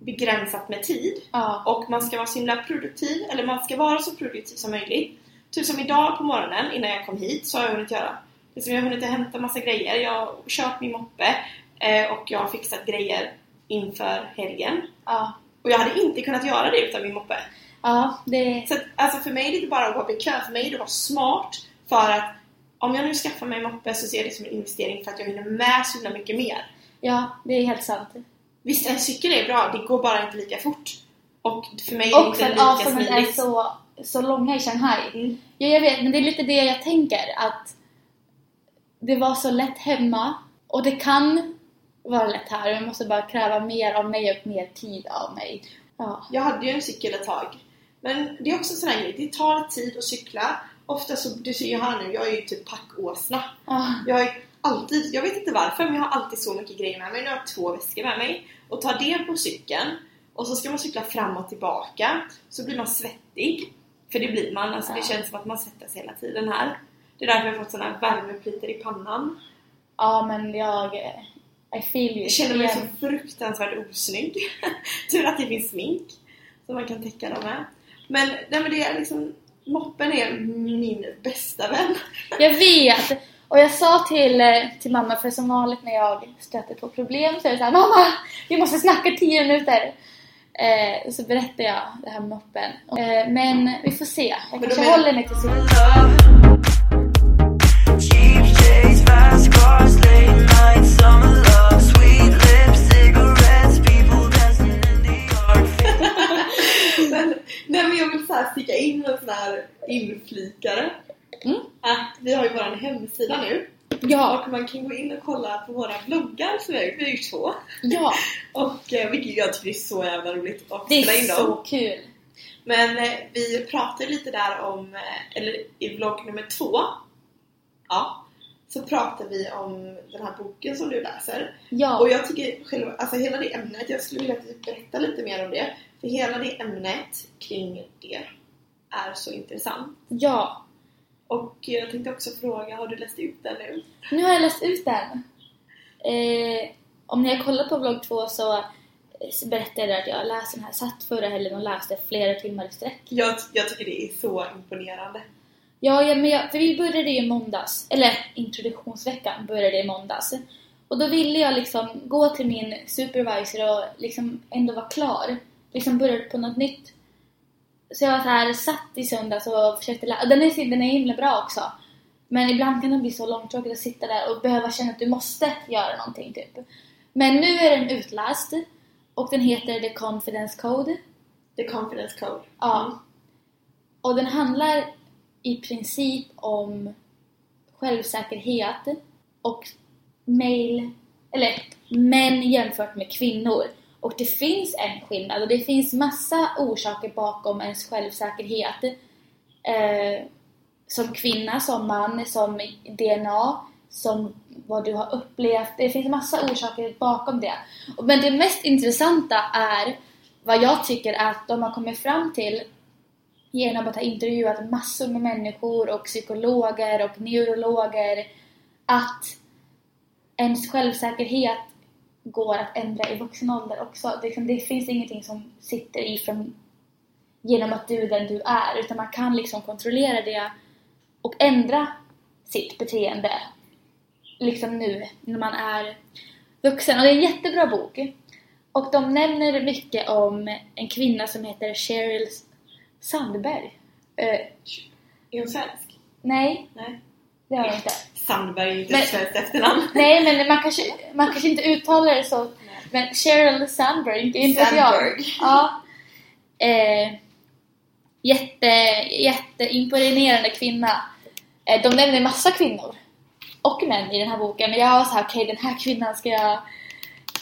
Speaker 2: begränsat med tid.
Speaker 3: ja.
Speaker 2: Och man ska vara så himla produktiv, eller man ska vara så produktiv som möjligt. Typ som idag på morgonen innan jag kom hit så har jag hunnit göra liksom jag har hunnit hämta massa grejer. Jag har kört min moppe eh, och jag har fixat grejer inför helgen.
Speaker 3: ja.
Speaker 2: Och jag hade inte kunnat göra det utan min moppe.
Speaker 3: Ja, det...
Speaker 2: Så att, alltså för mig är det inte bara att vara bekväm, för mig är det att vara smart. För att om jag nu skaffar mig en moppe så ser jag det som en investering för att jag hinner med så himla mycket mer.
Speaker 3: Ja, det är helt sant.
Speaker 2: Visst, en cykel är bra, det går bara inte lika fort. Och för mig är det
Speaker 3: Och
Speaker 2: inte
Speaker 3: för att
Speaker 2: lika
Speaker 3: avstånden är
Speaker 2: smidigt.
Speaker 3: så, så långa i Shanghai.
Speaker 2: Mm.
Speaker 3: Ja, jag vet, men det är lite det jag tänker att det var så lätt hemma och det kan vara lätt här. Jag måste bara kräva mer av mig och mer tid av mig. Ja.
Speaker 2: Jag hade ju en cykel ett tag. Men det är också sån här grej, det tar tid att cykla. Ofta så, du ser ju här nu, jag är ju typ packåsna.
Speaker 3: Ah,
Speaker 2: Jag har alltid, jag vet inte varför, men jag har alltid så mycket grejer med mig. Nu har jag två väskor med mig. Och tar det på cykeln och så ska man cykla fram och tillbaka. Så blir man svettig. För det blir man, alltså det känns som att man svettas hela tiden här. Det är därför jag har fått här värmeplitor i pannan.
Speaker 3: ja, men jag... I feel you.
Speaker 2: Jag känner mig
Speaker 3: Igen.
Speaker 2: så fruktansvärt osnygg. *laughs* Tur att det finns smink som man kan täcka dem med. Men, nej, men det är liksom, moppen är min bästa vän.
Speaker 3: Jag vet! Och jag sa till, eh, till mamma, för som vanligt när jag stöter på problem så är det såhär Mamma! Vi måste snacka 10 minuter! Eh, så berättar jag det här med moppen. Eh, men vi får se. Jag
Speaker 2: Men
Speaker 3: kanske håller mig till *laughs*
Speaker 2: men, nej men jag vill så här sticka in en sån här inflikare.
Speaker 3: Mm.
Speaker 2: Att vi har ju vår hemsida nu.
Speaker 3: Ja,
Speaker 2: Och man kan gå in och kolla på våra bloggar som är, vi är ju två.
Speaker 3: ja! *laughs*
Speaker 2: Och eh, vilket jag tycker är så jävla roligt att
Speaker 3: Det är
Speaker 2: in
Speaker 3: så
Speaker 2: dem.
Speaker 3: kul!
Speaker 2: Men eh, vi pratar lite där om, eh, eller i vlogg nummer två, ja, så pratar vi om den här boken som du läser.
Speaker 3: Ja,
Speaker 2: Och jag tycker själva, alltså hela det ämnet, jag skulle vilja att du berättar lite mer om det. För hela det ämnet kring det är så intressant.
Speaker 3: ja!
Speaker 2: Och jag tänkte också fråga, har du läst ut den nu?
Speaker 3: Nu har jag läst ut den. Eh, om ni har kollat på vlogg 2 så, eh, berättade jag att jag läste den här, satt förra helgen och läste flera timmar i sträck.
Speaker 2: Jag, jag tycker det är så imponerande.
Speaker 3: Ja, ja men jag, för vi började ju i måndags, eller introduktionsveckan började i måndags. Och då ville jag liksom gå till min supervisor och liksom ändå vara klar. Liksom börja på något nytt. Så jag var så här, satt i söndags och försökte lära. Den är, den är himla bra också. Men ibland kan det bli så långtråkigt att sitta där och behöva känna att du måste göra någonting typ. Men nu är den utläst och den heter The Confidence Code.
Speaker 2: The Confidence Code.
Speaker 3: Ja. Och den handlar i princip om självsäkerhet och mail, eller män jämfört med kvinnor. Och det finns en skillnad och det finns massa orsaker bakom ens självsäkerhet. Eh, som kvinna, som man, som DNA, som vad du har upplevt. Det finns massa orsaker bakom det. Men det mest intressanta är vad jag tycker att de har kommit fram till genom att ha intervjuat massor med människor och psykologer och neurologer att ens självsäkerhet går att ändra i vuxen ålder också. Det, liksom, det finns ingenting som sitter i från, genom att du är den du är utan man kan liksom kontrollera det och ändra sitt beteende liksom nu när man är vuxen. Och det är en jättebra bok. Och de nämner mycket om en kvinna som heter Cheryl Sandberg. Eh,
Speaker 2: Är hon svensk?
Speaker 3: nej,
Speaker 2: Nej.
Speaker 3: det har jag inte.
Speaker 2: Sandberg är inte
Speaker 3: Men-
Speaker 2: ett svenskt efternamn. *laughs*
Speaker 3: Nej, men man kanske, man kanske inte uttalar det så. Men Cheryl Sandberg, inte inte vet jag.
Speaker 2: Sandberg.
Speaker 3: Ja. Eh, jätte, jätteimponerande kvinna. Eh, de nämner massa kvinnor och män i den här boken. Men jag var såhär, okej den här kvinnan ska jag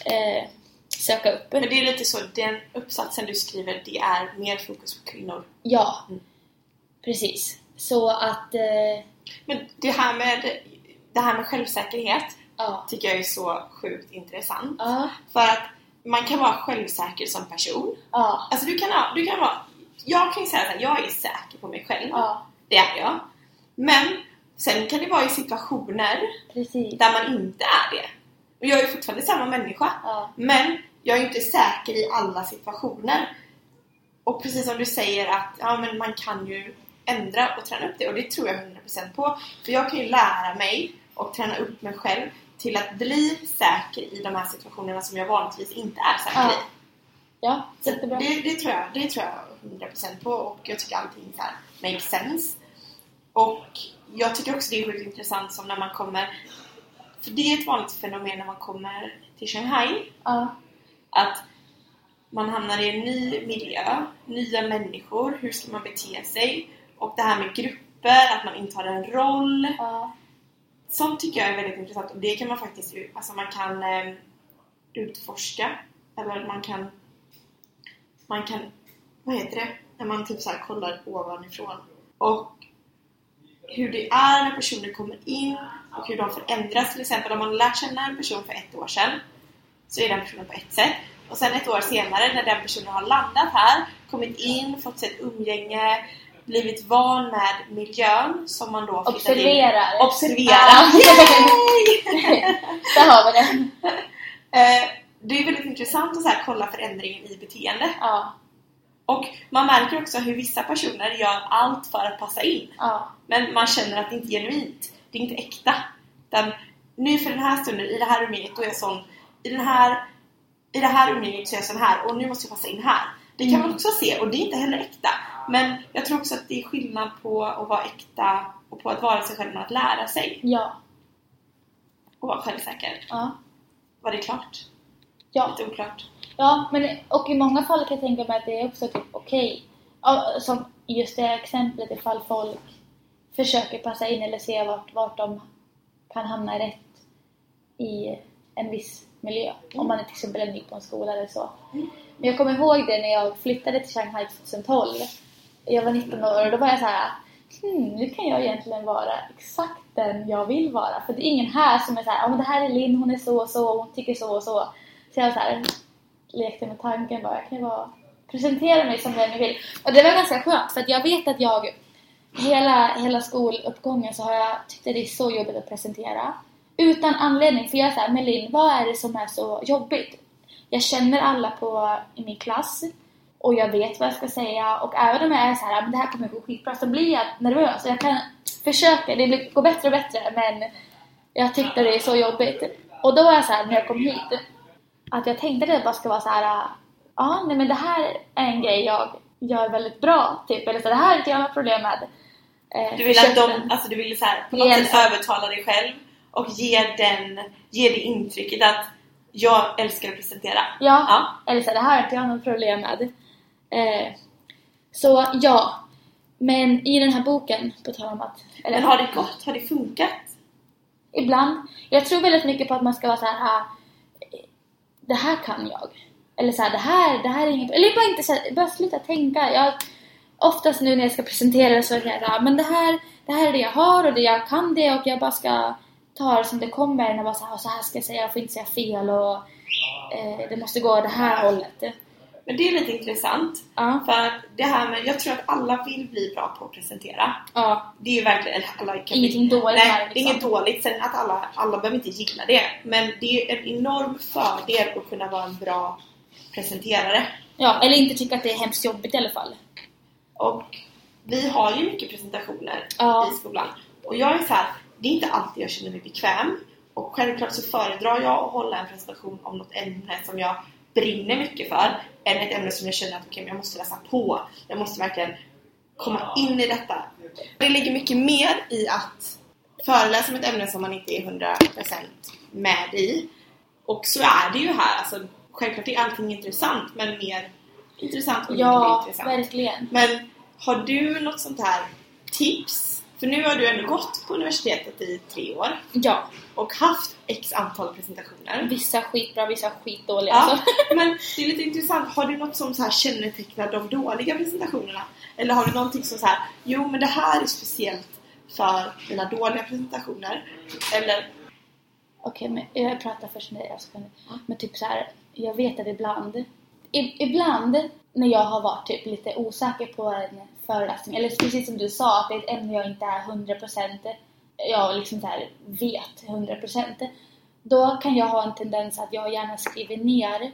Speaker 3: eh, söka upp.
Speaker 2: Men det är lite så, den uppsatsen du skriver, det är mer fokus på kvinnor.
Speaker 3: Ja,
Speaker 2: Mm.
Speaker 3: precis. Så att, eh,
Speaker 2: Men det här med, det här med självsäkerhet
Speaker 3: ja.
Speaker 2: tycker jag är så sjukt intressant.
Speaker 3: Ja,
Speaker 2: För att man kan vara självsäker som person.
Speaker 3: ja,
Speaker 2: Alltså du kan, du kan vara... Jag kan ju säga att jag är säker på mig själv.
Speaker 3: ja,
Speaker 2: Det är jag. Men sen kan det vara i situationer
Speaker 3: precis.
Speaker 2: där man inte är det. Och jag är fortfarande samma människa. Men jag är inte säker i alla situationer. Och precis som du säger att ja, men man kan ju ändra och träna upp det och det tror jag 100% på. För jag kan ju lära mig och träna upp mig själv till att bli säker i de här situationerna som jag vanligtvis inte är säker
Speaker 3: Ja.
Speaker 2: i.
Speaker 3: ja jättebra.
Speaker 2: det, det, tror jag, det tror jag 100% på och jag tycker allting så här makes sense. Och jag tycker också det är sjukt intressant som när man kommer... För det är ett vanligt fenomen när man kommer till Shanghai.
Speaker 3: Ja.
Speaker 2: Att man hamnar i en ny miljö, nya människor, hur ska man bete sig? Och det här med grupper, att man intar en roll.
Speaker 3: Ja.
Speaker 2: Sånt tycker jag är väldigt intressant och det kan man faktiskt alltså man kan eh, utforska. Eller man kan man kan, vad heter det? När man typ så här kollar ovanifrån. Och hur det är när personer kommer in och hur de förändras. Till exempel om man lärt känna en person för ett år sedan så är den personen på ett sätt. Och sen ett år senare när den personen har landat här, kommit in, fått sig ett umgänge, blivit van med miljön som man då flyttat in.
Speaker 3: Observerar.
Speaker 2: Observerar! *laughs* Yay! *laughs*
Speaker 3: Där har vi det.
Speaker 2: Eh, det är väldigt intressant att så här kolla förändringen i beteende.
Speaker 3: Ja.
Speaker 2: Och man märker också hur vissa personer gör allt för att passa in.
Speaker 3: Ja.
Speaker 2: Men man känner att det inte är genuint. Det är inte äkta. Utan nu för den här stunden, i det här umgänget, då är jag sån. I, den här, I det här umgänget så är jag sån här och nu måste jag passa in här. Det kan
Speaker 3: Mm.
Speaker 2: man också se och det är inte heller äkta. Men jag tror också att det är skillnad på att vara äkta och på att vara sig själv med att lära sig
Speaker 3: Ja.
Speaker 2: och vara självsäker.
Speaker 3: Ja.
Speaker 2: Var det klart?
Speaker 3: Ja.
Speaker 2: Lite oklart.
Speaker 3: Ja, men och i många fall kan jag tänka mig att det är också typ okej. Ja, som just det exemplet ifall folk försöker passa in eller se vart, vart de kan hamna rätt i en viss miljö. Om man är till exempel är ny på en skola eller så.
Speaker 2: Mm.
Speaker 3: Men jag kommer ihåg det när jag flyttade till Shanghai 2012. Jag var 19 år och då var jag så här. Hmm, nu kan jag egentligen vara exakt den jag vill vara. För det är ingen här som är så här, ja men det här är Linn, hon är så och så, hon tycker så och så. Så jag så här, lekte med tanken bara, jag kan ju bara presentera mig som den jag vill. Och det var ganska skönt för att jag vet att jag hela, hela skoluppgången så har jag tyckt att det är så jobbigt att presentera. Utan anledning, för jag är såhär, men Linn, vad är det som är så jobbigt? Jag känner alla på, i min klass och jag vet vad jag ska säga och även om jag är så här, men det här kommer gå skitbra så blir jag nervös och jag kan försöka, det går bättre och bättre men jag tyckte det är så jobbigt. Och då var jag så här när jag kom hit att jag tänkte att det bara ska vara så här, ja nej men det här är en grej jag gör väldigt bra typ eller så det här är inte jag några problem med. Eh,
Speaker 2: Du vill att de, alltså du vill så här, på något sätt övertala dig själv och ge den, ge det intrycket att jag älskar att presentera.
Speaker 3: Ja,
Speaker 2: Ja.
Speaker 3: eller så här, det här har inte jag något problem med. Eh, så ja, men i den här boken, på tal om att... Eller,
Speaker 2: Men har det gått? Har det funkat?
Speaker 3: Ibland. Jag tror väldigt mycket på att man ska vara så här. ah, Det här kan jag. Eller så här, det här, det här är inget... Eller bara inte så här, bara sluta tänka. Jag, oftast nu när jag ska presentera så är jag här, men det här, det här är det jag har och det jag kan det och jag bara ska ta det som det kommer. Och bara så här, "Ah, så här ska jag säga, jag får inte säga fel och eh, det måste gå det här hållet.
Speaker 2: Men det är lite intressant.
Speaker 3: Ja.
Speaker 2: För att det här med, jag tror att alla vill bli bra på att presentera.
Speaker 3: Ja.
Speaker 2: Det är ju verkligen, alla kan
Speaker 3: Ingenting dåligt
Speaker 2: Nej,
Speaker 3: med det,
Speaker 2: det är
Speaker 3: liksom.
Speaker 2: inget dåligt. Sen att alla, alla behöver inte gilla det. Men det är en enorm fördel att kunna vara en bra presenterare.
Speaker 3: ja, eller inte tycka att det är hemskt jobbigt i alla fall.
Speaker 2: Och vi har ju mycket presentationer
Speaker 3: Ja.
Speaker 2: i skolan. Och jag är så här, det är inte alltid jag känner mig bekväm. Och självklart så föredrar jag att hålla en presentation om något ämne som jag brinner mycket för. Än ett ämne som jag känner att men jag måste läsa på. Jag måste verkligen komma in i detta. Det ligger mycket mer i att föreläsa om ett ämne som man inte är 100% med i. Och så är det ju här. Alltså, självklart är allting intressant, men mer intressant och mindre
Speaker 3: Ja,
Speaker 2: intressant.
Speaker 3: verkligen.
Speaker 2: Men har du något sånt här tips? För nu har du ändå gått på universitetet i tre år
Speaker 3: Ja,
Speaker 2: och haft x antal presentationer.
Speaker 3: vissa skitbra, vissa skitdåliga.
Speaker 2: Ja,
Speaker 3: Alltså. *laughs*
Speaker 2: men det är lite intressant. Har du något som så här kännetecknar de dåliga presentationerna? Eller har du någonting som så här, jo men det här är speciellt för mina dåliga presentationer? Eller,
Speaker 3: Okej, men jag pratar först med dig. Alltså, men typ så här, jag vet att ibland, ibland när jag har varit typ lite osäker på en föreläsning, eller precis som du sa, att det är ett ämne jag inte är 100% jag liksom så här vet 100% då kan jag ha en tendens att jag gärna skriver ner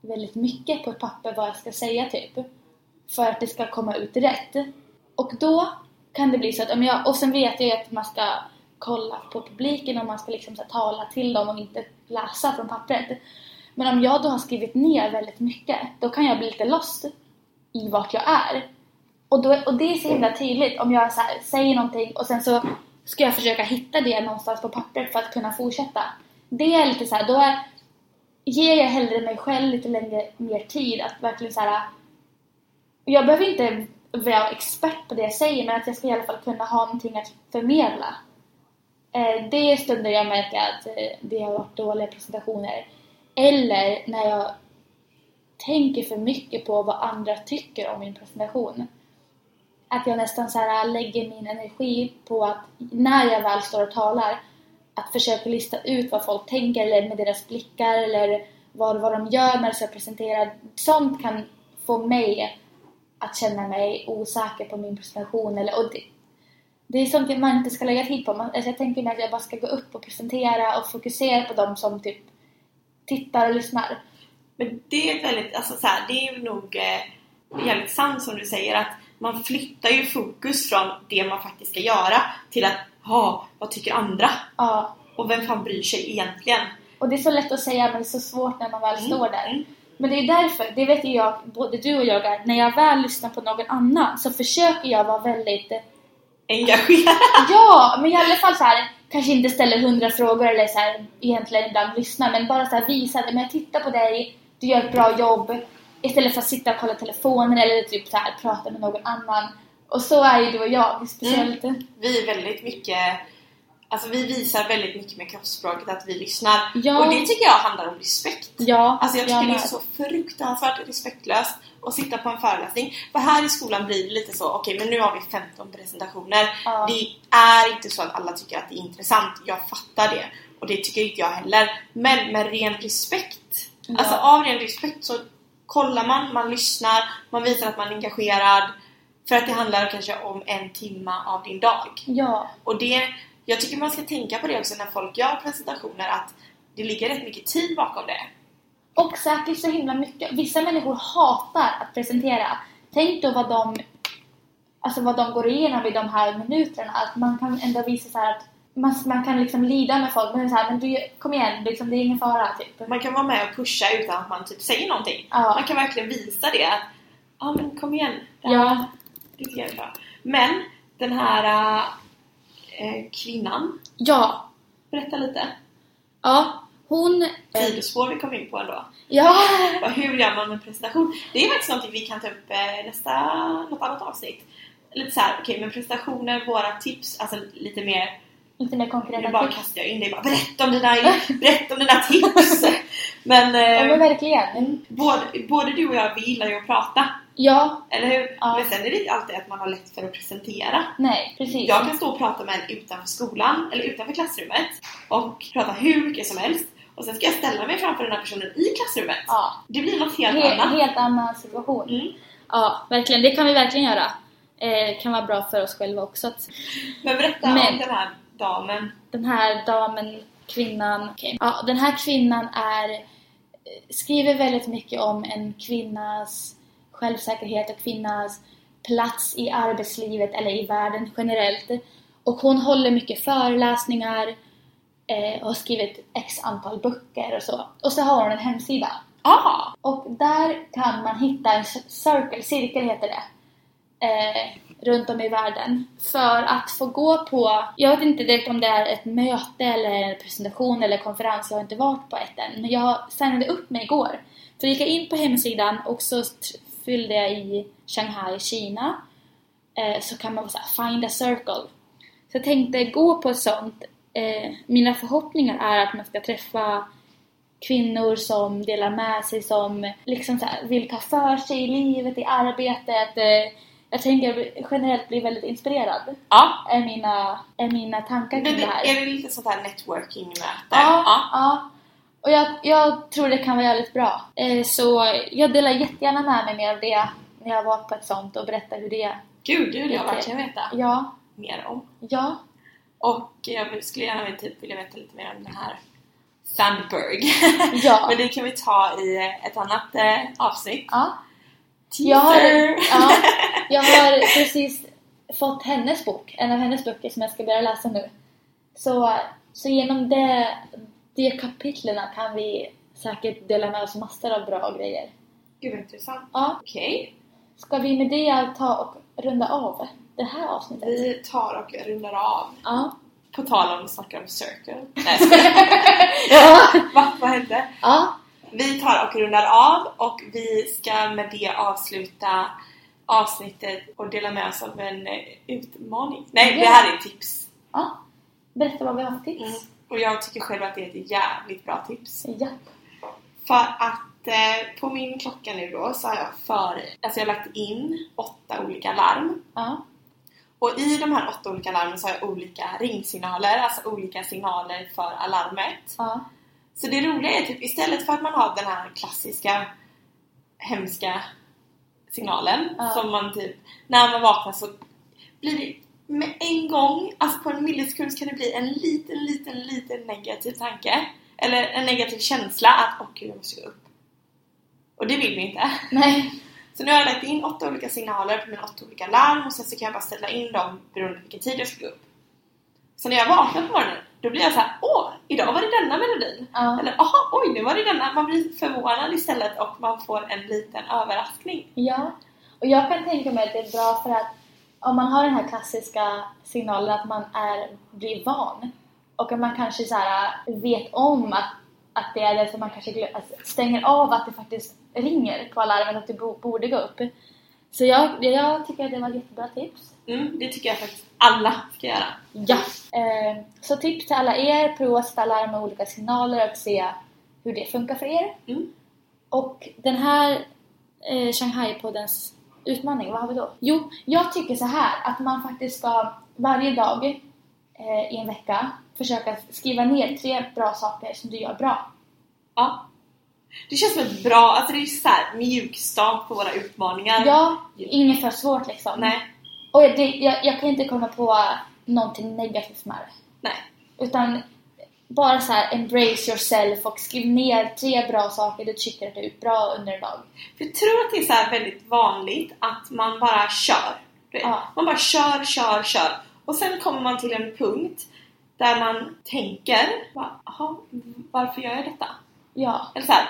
Speaker 3: väldigt mycket på ett papper vad jag ska säga typ. För att det ska komma ut rätt. Och då kan det bli så att om jag, och sen vet jag ju att man ska kolla på publiken och man ska liksom så här, tala till dem och inte läsa från pappret. Men om jag då har skrivit ner väldigt mycket, då kan jag bli lite lost i vart jag är. Och, då, och det är så himla tydligt om jag så här, säger någonting och sen så ska jag försöka hitta det någonstans på pappret för att kunna fortsätta. Det är lite så här, då är, ger jag hellre mig själv lite längre, mer tid att verkligen så här. Jag behöver inte vara expert på det jag säger men att jag ska i alla fall kunna ha någonting att förmedla. Eh, det är stunder jag märker att eh, det har varit dåliga presentationer. Eller när jag tänker för mycket på vad andra tycker om min presentation. Att jag nästan så här lägger min energi på att när jag väl står och talar att försöka lista ut vad folk tänker eller med deras blickar eller vad, vad de gör när de ska presentera. Sånt kan få mig att känna mig osäker på min presentation. Eller, och det, det är sånt man inte ska lägga tid på. Man, alltså jag tänker mig att jag bara ska gå upp och presentera och fokusera på dem som typ tittar och lyssnar.
Speaker 2: Men det är väldigt, alltså så här, det är nog eh, jävligt sant som du säger att man flyttar ju fokus från det man faktiskt ska göra till att ha vad tycker andra?
Speaker 3: Ja.
Speaker 2: Och vem fan bryr sig egentligen?
Speaker 3: Och det är så lätt att säga men det är så svårt när man väl
Speaker 2: Mm,
Speaker 3: står där.
Speaker 2: mm.
Speaker 3: Men det är därför, det vet ju jag, både du och jag är, när jag väl lyssnar på någon annan så försöker jag vara väldigt
Speaker 2: Engagerad. *laughs*
Speaker 3: Ja, men i alla fall så här, kanske inte ställer hundra frågor eller så här, egentligen ibland lyssna, men bara så här visa att men jag tittar på dig, du gör ett bra jobb, istället för att sitta och kolla telefonen eller typ så här, prata med någon annan. Och så är ju du och jag, speciellt.
Speaker 2: Vi är väldigt mycket Alltså vi visar väldigt mycket med kroppsspråket att vi lyssnar.
Speaker 3: Ja.
Speaker 2: Och det tycker jag handlar om respekt.
Speaker 3: Ja,
Speaker 2: Alltså jag tycker det är så fruktansvärt respektlöst att sitta på en föreläsning. För här i skolan blir det lite så, okej men nu har vi 15 presentationer.
Speaker 3: Ja.
Speaker 2: Det är inte så att alla tycker att det är intressant. Jag fattar det. Och det tycker inte jag heller. Men med ren respekt.
Speaker 3: Ja.
Speaker 2: Alltså av ren respekt så kollar man, man lyssnar, man visar att man är engagerad. För att det handlar kanske om en timme av din dag.
Speaker 3: Ja,
Speaker 2: Och det, jag tycker man ska tänka på det också när folk gör presentationer att det ligger rätt mycket tid bakom det.
Speaker 3: och säkert så himla mycket. Vissa människor hatar att presentera. Tänk då vad de, alltså vad de går igenom i de här minuterna. Att man kan ändå visa så här att man, man kan liksom lida med folk. Men så här, men du, kom igen, liksom, det är ingen fara. Typ.
Speaker 2: Man kan vara med och pusha utan att man typ säger någonting.
Speaker 3: Ja.
Speaker 2: Man kan verkligen visa det. att, Ja men kom igen. Det
Speaker 3: Ja.
Speaker 2: Det är bra. Men den här äh, kvinnan,
Speaker 3: Ja,
Speaker 2: berätta lite.
Speaker 3: ja, hon...
Speaker 2: Sidospår vi kom in på ändå.
Speaker 3: Ja, *laughs*
Speaker 2: hur gör man en presentation? Det är faktiskt någonting vi kan ta upp eh, nästa, något annat avsnitt. Lite så här, okej men presentationer, våra tips, alltså lite mer
Speaker 3: lite mer
Speaker 2: Nu
Speaker 3: konkreta
Speaker 2: bara
Speaker 3: tips.
Speaker 2: kastar jag in det bara berätta om dina, berätta om dina tips! *laughs* Men, eh,
Speaker 3: Ja, men verkligen.
Speaker 2: både, både du och jag, vi gillar ju att prata,
Speaker 3: Ja,
Speaker 2: eller hur?
Speaker 3: Ja.
Speaker 2: Men sen är det inte alltid att man har lätt för att presentera.
Speaker 3: nej, precis.
Speaker 2: Jag kan stå och prata med en utanför skolan, eller utanför klassrummet och prata hur mycket som helst och sen ska jag ställa mig framför den här personen i klassrummet.
Speaker 3: Ja,
Speaker 2: Det blir något helt
Speaker 3: helt,
Speaker 2: annat.
Speaker 3: helt annan situation.
Speaker 2: Mm.
Speaker 3: Ja, verkligen. Det kan vi verkligen göra. Eh, kan vara bra för oss själva också.
Speaker 2: Men berätta
Speaker 3: Men-
Speaker 2: om den här damen.
Speaker 3: den här damen, kvinnan... okej. Ja, den här kvinnan är, skriver väldigt mycket om en kvinnas självsäkerhet och kvinnas plats i arbetslivet eller i världen generellt. Och hon håller mycket föreläsningar eh, och har skrivit x antal böcker och så. Och så har hon en hemsida.
Speaker 2: Ah!
Speaker 3: Och där kan man hitta en cirkel, cirkel heter det, eh, runt om i världen. För att få gå på, jag vet inte direkt om det är ett möte eller en presentation eller konferens, jag har inte varit på ett än. Men jag signade upp mig igår. Så gick jag in på hemsidan och så fyllde jag i Shanghai, Kina. Eh, så kan man vara såhär, find a circle. Så jag tänkte gå på ett sånt. Eh, mina förhoppningar är att man ska träffa kvinnor som delar med sig, som liksom så här, vill ta för sig i livet, i arbetet. Eh, jag tänker generellt bli väldigt inspirerad.
Speaker 2: Ja.
Speaker 3: Är mina, är mina tankar kring
Speaker 2: det,
Speaker 3: det här.
Speaker 2: är det lite sånt här networking-möte?
Speaker 3: Ja, ja. Och jag, jag tror det kan vara jävligt bra. Eh, så jag delar jättegärna med mig mer av det när jag var på ett sånt och berättar hur det är.
Speaker 2: Gud, det vill jag verkligen veta
Speaker 3: Ja,
Speaker 2: mer om.
Speaker 3: ja,
Speaker 2: Och jag skulle gärna typ, vilja veta lite mer om den här Sandberg.
Speaker 3: Ja. *laughs*
Speaker 2: Men det kan vi ta i ett annat eh, avsnitt.
Speaker 3: ja. Jag har, ja, *laughs* jag har precis fått hennes bok, en av hennes böcker som jag ska börja läsa nu. Så, så genom det, de kapitlen kan vi säkert dela med oss massor av bra grejer.
Speaker 2: Gud vad intressant.
Speaker 3: Ja,
Speaker 2: Okej.
Speaker 3: ska vi med det ta och runda av? det här avsnittet?
Speaker 2: Vi tar och rundar av.
Speaker 3: Ja.
Speaker 2: På tal om att snacka om circle. Nej, jag *laughs*
Speaker 3: ja.
Speaker 2: Va? Vad hände?
Speaker 3: ja.
Speaker 2: Vi tar och rundar av och vi ska med det avsluta avsnittet och dela med oss av en eh, utmaning. Nej, det
Speaker 3: Ja.
Speaker 2: här är tips.
Speaker 3: ja. Berätta vad vi har för tips.
Speaker 2: Mm. Och jag tycker själv att det är ett jävligt bra tips.
Speaker 3: Ja.
Speaker 2: För att eh, på min klocka nu då så har jag för, alltså jag har lagt in åtta olika larm.
Speaker 3: Ja.
Speaker 2: Och i de här åtta olika larmen så har jag olika ringsignaler, alltså olika signaler för alarmet.
Speaker 3: Ja.
Speaker 2: Så det roliga är typ istället för att man har den här klassiska hemska signalen
Speaker 3: Ja.
Speaker 2: som man typ, när man vaknar så blir det med en gång, alltså på en millisekund kan det bli en liten, liten, liten negativ tanke. Eller en negativ känsla att åh gud, jag måste gå upp. Och det vill vi inte.
Speaker 3: Nej.
Speaker 2: Så nu har jag lagt in åtta olika signaler på mina åtta olika larm och sen så kan jag bara ställa in dem beroende på vilken tid jag ska gå upp. Så när jag vaknar på morgonen, då blir jag så här: åh, idag var det denna melodin.
Speaker 3: Ja.
Speaker 2: Eller aha, oj, nu var det denna. Man blir förvånad istället och man får en liten överraskning.
Speaker 3: Ja, och jag kan tänka mig att det är bra för att om man har den här klassiska signalen att man är, blir van och att man kanske så här vet om att, att det är det som man kanske stänger av att det faktiskt ringer på alarmet att bo, borde gå upp. Så jag, jag tycker att det var ett jättebra tips.
Speaker 2: Mm, det tycker jag faktiskt alla ska göra.
Speaker 3: Ja! Eh, så tips till alla er, prova att sätta larm med olika signaler och se hur det funkar för er.
Speaker 2: Mm.
Speaker 3: Och den här eh, Shanghai-poddens utmaning, vad har vi då? Jo, jag tycker så här att man faktiskt ska varje dag eh, i en vecka försöka skriva ner tre bra saker som du gör bra.
Speaker 2: Ja. Det känns som ett bra, alltså det är så här mjukstart på våra utmaningar.
Speaker 3: Ja, inget för svårt liksom.
Speaker 2: Nej,
Speaker 3: Och det, jag, jag kan inte komma på någonting negativt med det.
Speaker 2: nej.
Speaker 3: Utan bara så här embrace yourself och skriv ner tre bra saker du tycker att du är bra under en dag.
Speaker 2: För jag tror att det är så väldigt vanligt att man bara kör.
Speaker 3: Ja.
Speaker 2: Man bara kör, kör, kör. Och sen kommer man till en punkt där man tänker, "Jaha, varför gör jag detta?
Speaker 3: Ja,
Speaker 2: Eller så här,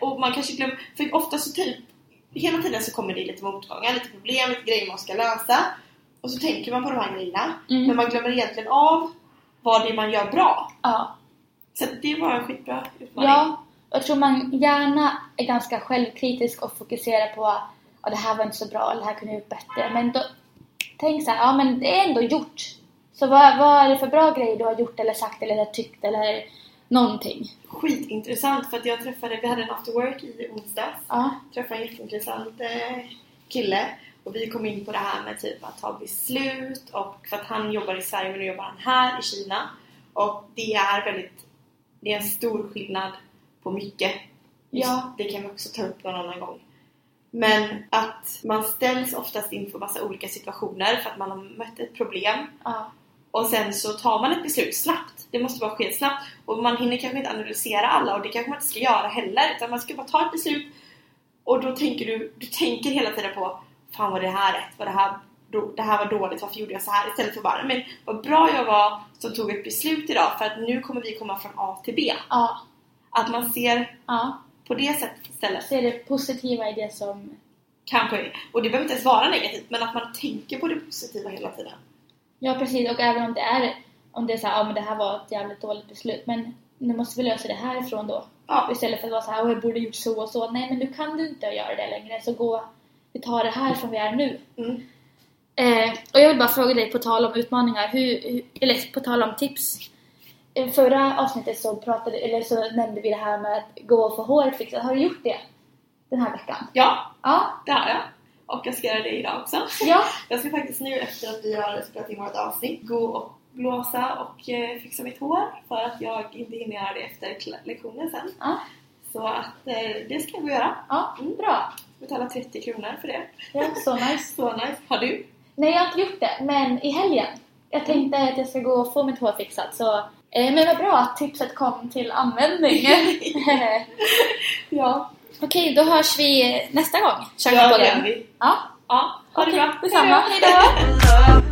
Speaker 2: och man kanske glömmer, för ofta så typ, hela tiden så kommer det lite motgångar, lite problem, lite grejer man ska lösa. Och så tänker man på de här grejerna,
Speaker 3: Mm.
Speaker 2: men man glömmer egentligen av vad det är man gör bra.
Speaker 3: ja.
Speaker 2: Så det var en skitbra utmaning.
Speaker 3: Ja, jag tror man gärna är ganska självkritisk och fokuserar på att det här var inte så bra eller det här kunde jag gjort bättre. Men då, tänk så här, ja men det är ändå gjort. Så vad, vad är det för bra grejer du har gjort eller sagt eller tyckt eller någonting?
Speaker 2: Skitintressant för att jag träffade, vi hade en after work i onsdags.
Speaker 3: Ja,
Speaker 2: träffade en jätteintressant eh, kille och vi kom in på det här med typ att ta beslut och för att han jobbar i Sverige men nu jobbar han här i Kina och det är väldigt det är en stor skillnad på mycket. Just,
Speaker 3: Ja.
Speaker 2: Det kan vi också ta upp någon annan gång. Men att man ställs oftast inför massa olika situationer för att man har mött ett problem
Speaker 3: ja,
Speaker 2: och sen så tar man ett beslut snabbt. Det måste bara ske snabbt. Och man hinner kanske inte analysera alla och det kanske man inte ska göra heller. Utan man ska bara ta ett beslut och då tänker du, du tänker hela tiden på Fan var det här rätt? Var det här, det här var dåligt? Varför gjorde jag så här? Istället för bara Men vad bra jag var som tog ett beslut idag för att nu kommer vi komma från A till B.
Speaker 3: ja,
Speaker 2: Att man ser
Speaker 3: ja.
Speaker 2: på det sättet istället.
Speaker 3: Se det positiva i det som...
Speaker 2: Kanske, och det behöver inte ens vara negativt men att man tänker på det positiva hela tiden.
Speaker 3: Ja precis, och även om det är om det är så här, ja men det här var ett jävligt dåligt beslut men nu måste vi lösa det härifrån då.
Speaker 2: Ja,
Speaker 3: Istället för att vara så här, "Åh, jag borde gjort så och så. Nej men nu kan du inte göra det längre så gå, vi tar det här som vi är nu.
Speaker 2: mm.
Speaker 3: Eh, och jag vill bara fråga dig på tal om utmaningar, hur, hur, eller på tal om tips. I förra avsnittet så, pratade, eller så nämnde vi det här med att gå och få håret fixat. Har du gjort det den här veckan?
Speaker 2: ja
Speaker 3: Ja.
Speaker 2: det har jag. Och jag ska göra det idag också.
Speaker 3: Ja.
Speaker 2: Jag ska faktiskt nu efter att vi har spelat in vårt avsnitt gå och blåsa och eh, fixa mitt hår för att jag inte hinner göra det efter lektionen sen.
Speaker 3: Ja.
Speaker 2: Så att eh, det ska jag gå och göra.
Speaker 3: Ja,
Speaker 2: Mm.
Speaker 3: bra.
Speaker 2: Betala 30 kronor för det.
Speaker 3: Ja, så nice. *laughs*
Speaker 2: Så nice. Har du?
Speaker 3: Nej, jag har inte gjort det, men i helgen. Jag tänkte att jag ska gå och få mitt hår fixat, så... Eh, men vad bra att tipset kom till användning. *laughs*
Speaker 2: Ja.
Speaker 3: Okej, då hörs vi nästa gång. Kör
Speaker 2: Ja, det gör vi.
Speaker 3: Ja,
Speaker 2: Ja, ha det
Speaker 3: okej,
Speaker 2: bra.
Speaker 3: detsamma.
Speaker 2: Hej då.